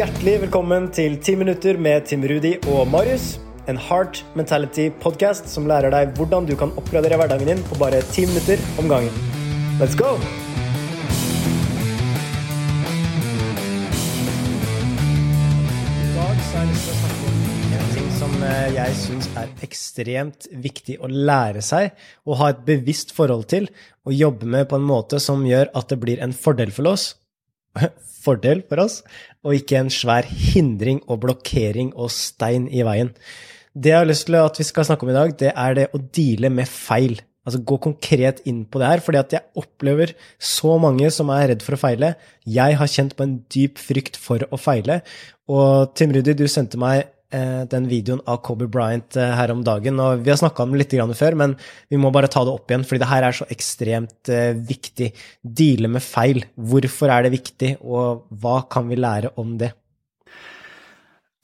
Hjertelig velkommen til 10 minutter med Tim Rudi og Marius. En Heart Mentality-podkast som lærer deg hvordan du kan oppgradere hverdagen din på bare 10 minutter om gangen. Let's go! Jeg en ting som eh, jeg syns er ekstremt viktig å lære seg og ha et bevisst forhold til, og jobbe med på en måte som gjør at det blir en fordel for oss, fordel for oss, og ikke en svær hindring og blokkering og stein i veien. Det jeg har lyst til at vi skal snakke om i dag, det er det å deale med feil. Altså gå konkret inn på det her, fordi at jeg opplever så mange som er redd for å feile. Jeg har kjent på en dyp frykt for å feile. Og Tim Rudi, du sendte meg den videoen av Kobe Bryant eh, her om dagen, og vi har snakka om det litt før, men vi må bare ta det opp igjen, fordi det her er så ekstremt eh, viktig. Deale med feil. Hvorfor er det viktig, og hva kan vi lære om det?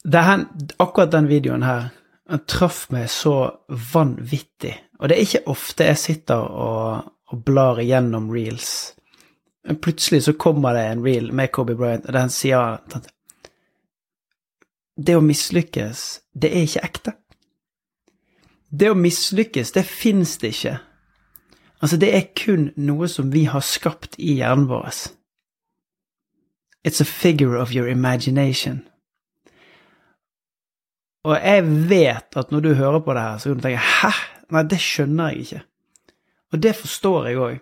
det her, akkurat den videoen her den traff meg så vanvittig. Og det er ikke ofte jeg sitter og, og blar igjennom reels. Plutselig så kommer det en reel med Kobe Bryant, og den sier at det å mislykkes, det er ikke ekte. Det å mislykkes, det fins det ikke. Altså, det er kun noe som vi har skapt i hjernen vår. It's a figure of your imagination. Og jeg vet at når du hører på det her, så kan du tenke 'hæ? Nei, det skjønner jeg ikke'. Og det forstår jeg òg.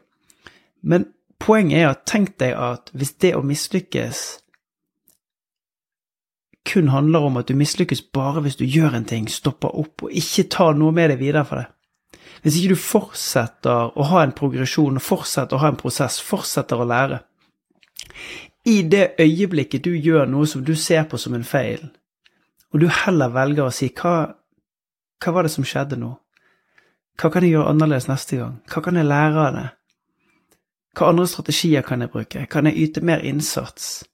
Men poenget er at tenk deg at hvis det å mislykkes kun handler om at du mislykkes bare hvis du gjør en ting, stopper opp og ikke tar noe med deg videre for det. Hvis ikke du fortsetter å ha en progresjon, fortsetter å ha en prosess, fortsetter å lære I det øyeblikket du gjør noe som du ser på som en feil, og du heller velger å si hva, hva var det som skjedde nå? Hva kan jeg gjøre annerledes neste gang? Hva kan jeg lære av det? Hva andre strategier kan jeg bruke? Kan jeg yte mer innsats?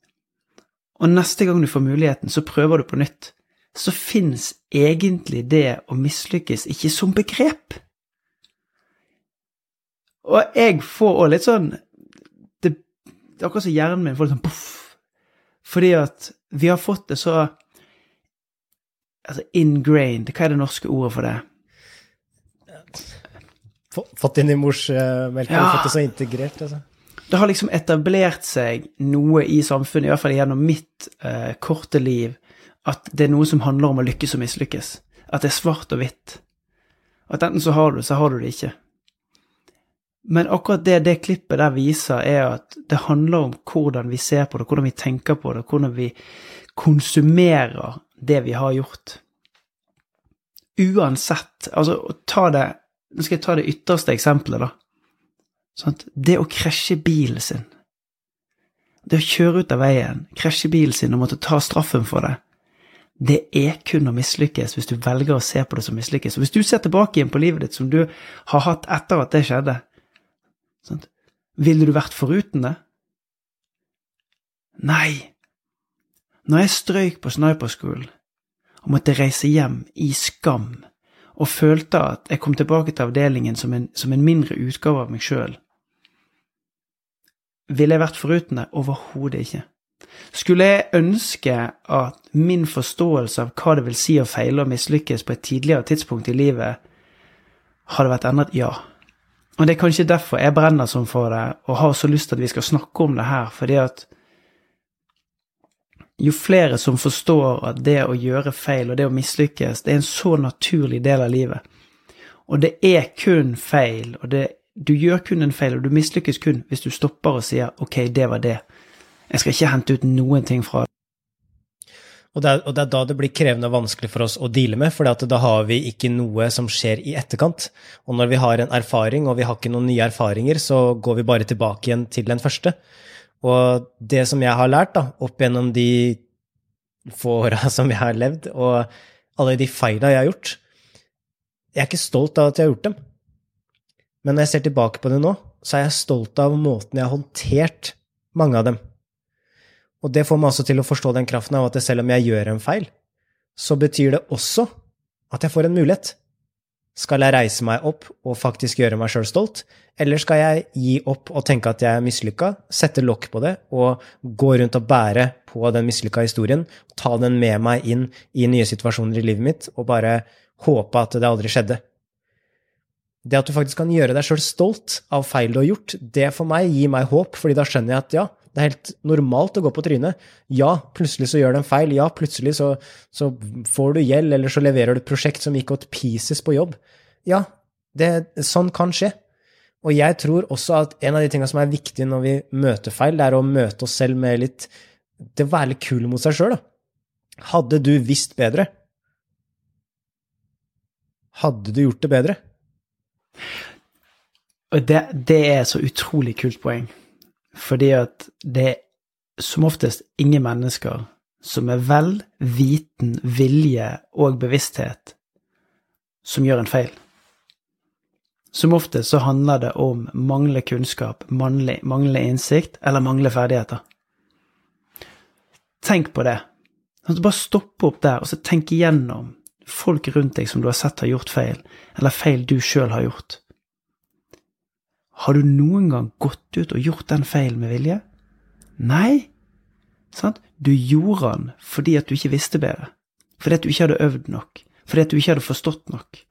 Og neste gang du får muligheten, så prøver du på nytt. Så fins egentlig det å mislykkes ikke som begrep. Og jeg får òg litt sånn det, det er akkurat som hjernen min får litt sånn poff. Fordi at vi har fått det så altså ingrained, hva er det norske ordet for det? Fått inn i morsmelka, ja. fått det så integrert, altså. Det har liksom etablert seg noe i samfunnet, i hvert fall gjennom mitt eh, korte liv, at det er noe som handler om å lykkes og mislykkes. At det er svart og hvitt. At enten så har du det, så har du det ikke. Men akkurat det det klippet der viser, er at det handler om hvordan vi ser på det, hvordan vi tenker på det, hvordan vi konsumerer det vi har gjort. Uansett Altså, ta det Nå skal jeg ta det ytterste eksempelet, da. Sånn det å krasje bilen sin Det å kjøre ut av veien, krasje bilen sin og måtte ta straffen for det, det er kun å mislykkes hvis du velger å se på det som mislykkes. Og hvis du ser tilbake igjen på livet ditt som du har hatt etter at det skjedde, sant? ville du vært foruten det? Nei, når jeg strøyk på sniperskolen og måtte reise hjem i skam og følte at jeg kom tilbake til avdelingen som en, som en mindre utgave av meg sjøl, ville jeg vært foruten det? Overhodet ikke. Skulle jeg ønske at min forståelse av hva det vil si å feile og mislykkes på et tidligere tidspunkt i livet, hadde vært endret? Ja. Og det er kanskje derfor jeg brenner sånn for det, og har så lyst til at vi skal snakke om det her, fordi at jo flere som forstår at det å gjøre feil og det å mislykkes, det er en så naturlig del av livet. Og det er kun feil, og det, du gjør kun en feil, og du mislykkes kun hvis du stopper og sier 'ok, det var det'. Jeg skal ikke hente ut noen ting fra det. Og det, er, og det er da det blir krevende og vanskelig for oss å deale med, for da har vi ikke noe som skjer i etterkant. Og når vi har en erfaring, og vi har ikke noen nye erfaringer, så går vi bare tilbake igjen til den første. Og det som jeg har lært da, opp gjennom de få åra som jeg har levd, og alle de feila jeg har gjort Jeg er ikke stolt av at jeg har gjort dem. Men når jeg ser tilbake på det nå, så er jeg stolt av måten jeg har håndtert mange av dem. Og det får meg også til å forstå den kraften av at selv om jeg gjør en feil, så betyr det også at jeg får en mulighet. Skal jeg reise meg opp og faktisk gjøre meg sjøl stolt, eller skal jeg gi opp og tenke at jeg er mislykka, sette lokk på det og gå rundt og bære på den mislykka historien, ta den med meg inn i nye situasjoner i livet mitt og bare håpe at det aldri skjedde? Det at du faktisk kan gjøre deg sjøl stolt av feil du har gjort, det for meg gir meg håp, fordi da skjønner jeg at ja, det er helt normalt å gå på trynet. Ja, plutselig så gjør du en feil. Ja, plutselig så, så får du gjeld, eller så leverer du et prosjekt som gikk åt pieces på jobb. Ja, det, sånn kan skje. Og jeg tror også at en av de tingene som er viktige når vi møter feil, det er å møte oss selv med litt Det å være litt kul mot seg sjøl, da. Hadde du visst bedre? Hadde du gjort det bedre? Det, det er så utrolig kult poeng. Fordi at det er som oftest ingen mennesker som med vel viten, vilje og bevissthet som gjør en feil. Som oftest så handler det om manglende kunnskap, manglende innsikt eller manglende ferdigheter. Tenk på det. Bare stopp opp der og så tenk igjennom folk rundt deg som du har sett har gjort feil, eller feil du sjøl har gjort. Har du noen gang gått ut og gjort den feilen med vilje? Nei. Sant? Du gjorde den fordi at du ikke visste bedre. Fordi at du ikke hadde øvd nok. Fordi at du ikke hadde forstått nok.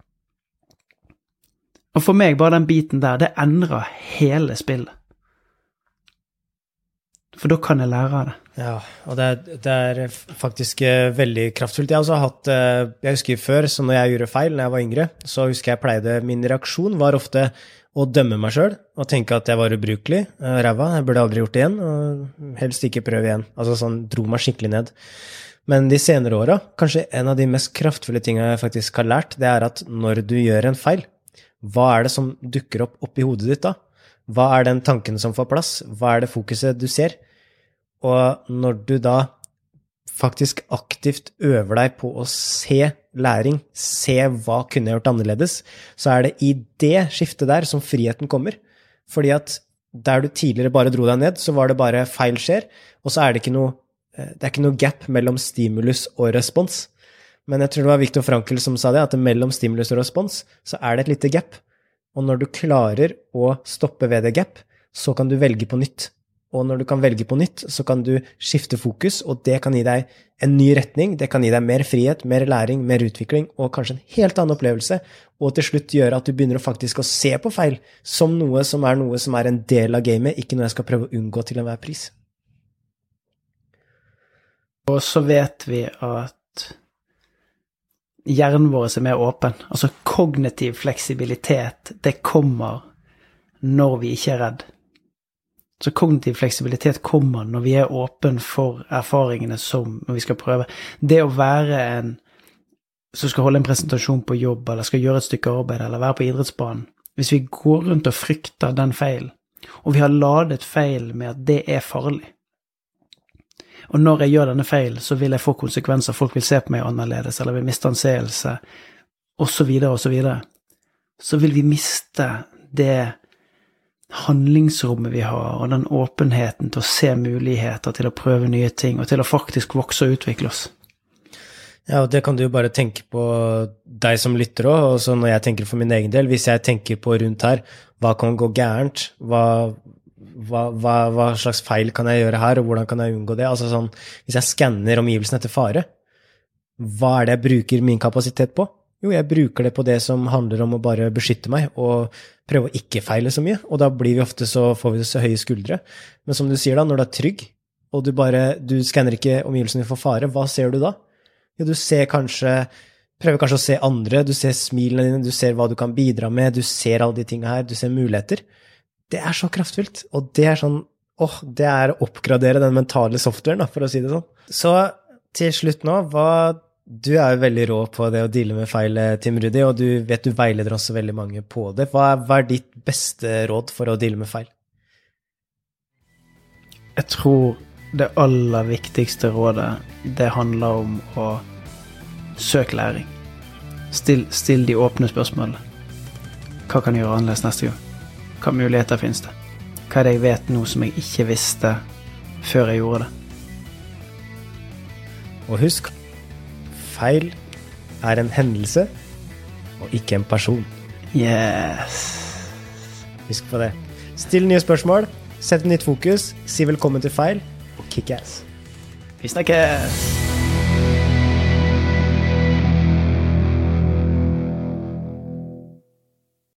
Og for meg, bare den biten der, det endrer hele spillet. For da kan jeg lære av det. Ja, og det er, det er faktisk uh, veldig kraftfullt. Jeg, hatt, uh, jeg husker før, så når jeg gjorde feil når jeg var yngre, så husker jeg pleide Min reaksjon var ofte å dømme meg sjøl og tenke at jeg var ubrukelig, uh, ræva, jeg burde aldri gjort det igjen, og helst ikke prøve igjen. Altså sånn dro meg skikkelig ned. Men de senere åra, kanskje en av de mest kraftfulle tinga jeg faktisk har lært, det er at når du gjør en feil, hva er det som dukker opp oppi hodet ditt da? Hva er den tanken som får plass? Hva er det fokuset du ser? Og når du da faktisk aktivt øver deg på å se læring, se hva kunne jeg gjort annerledes, så er det i det skiftet der som friheten kommer. Fordi at der du tidligere bare dro deg ned, så var det bare feil skjer, og så er det ikke noe, eh, det er ikke noe gap mellom stimulus og respons. Men jeg tror det var Viktor Frankel som sa det, at mellom stimulus og respons så er det et lite gap. Og når du klarer å stoppe ved det gap, så kan du velge på nytt. Og når du kan velge på nytt, så kan du skifte fokus, og det kan gi deg en ny retning. Det kan gi deg mer frihet, mer læring, mer utvikling og kanskje en helt annen opplevelse. Og til slutt gjøre at du begynner å faktisk å se på feil som noe som er noe som er en del av gamet, ikke noe jeg skal prøve å unngå til enhver pris. Og så vet vi at hjernen vår er mer åpen. Altså kognitiv fleksibilitet, det kommer når vi ikke er redd. Så kognitiv fleksibilitet kommer når vi er åpne for erfaringene som vi skal prøve. Det å være en som skal holde en presentasjon på jobb, eller skal gjøre et stykke arbeid, eller være på idrettsbanen Hvis vi går rundt og frykter den feilen, og vi har ladet feilen med at det er farlig Og når jeg gjør denne feilen, så vil jeg få konsekvenser, folk vil se på meg annerledes, eller vil miste anseelse, osv., osv., så, videre, så vil vi miste det handlingsrommet vi har, og den åpenheten til å se muligheter, til å prøve nye ting, og til å faktisk vokse og utvikle oss. Ja, og det kan du jo bare tenke på deg som lytter òg, og så når jeg tenker for min egen del, hvis jeg tenker på rundt her, hva kan gå gærent, hva, hva, hva, hva slags feil kan jeg gjøre her, og hvordan kan jeg unngå det? Altså sånn, hvis jeg skanner omgivelsene etter fare, hva er det jeg bruker min kapasitet på? Jo, jeg bruker det på det som handler om å bare beskytte meg og prøve å ikke feile så mye. Og da blir vi ofte så, får vi så høye skuldre. Men som du sier, da, når du er trygg, og du bare du skanner ikke omgivelsene for fare, hva ser du da? Jo, du ser kanskje Prøver kanskje å se andre, du ser smilene dine, du ser hva du kan bidra med, du ser alle de tinga her, du ser muligheter. Det er så kraftfullt, og det er sånn åh, det er å oppgradere den mentale softwaren, for å si det sånn. Så til slutt nå, hva du er jo veldig rå på det å deale med feil, eh, Tim Rudi, og du vet du veileder også veldig mange på det. Hva er, hva er ditt beste råd for å deale med feil? Jeg tror det aller viktigste rådet, det handler om å søke læring. Still, still de åpne spørsmålene. Hva kan jeg gjøre annerledes neste gang? Hva muligheter finnes det? Hva er det jeg vet nå som jeg ikke visste før jeg gjorde det? Og husk, feil er en hendelse, og ikke en person. Yes. Husk på det. Still nye spørsmål, sett nytt fokus, si velkommen til feil, og kick ass. Vi snakkes.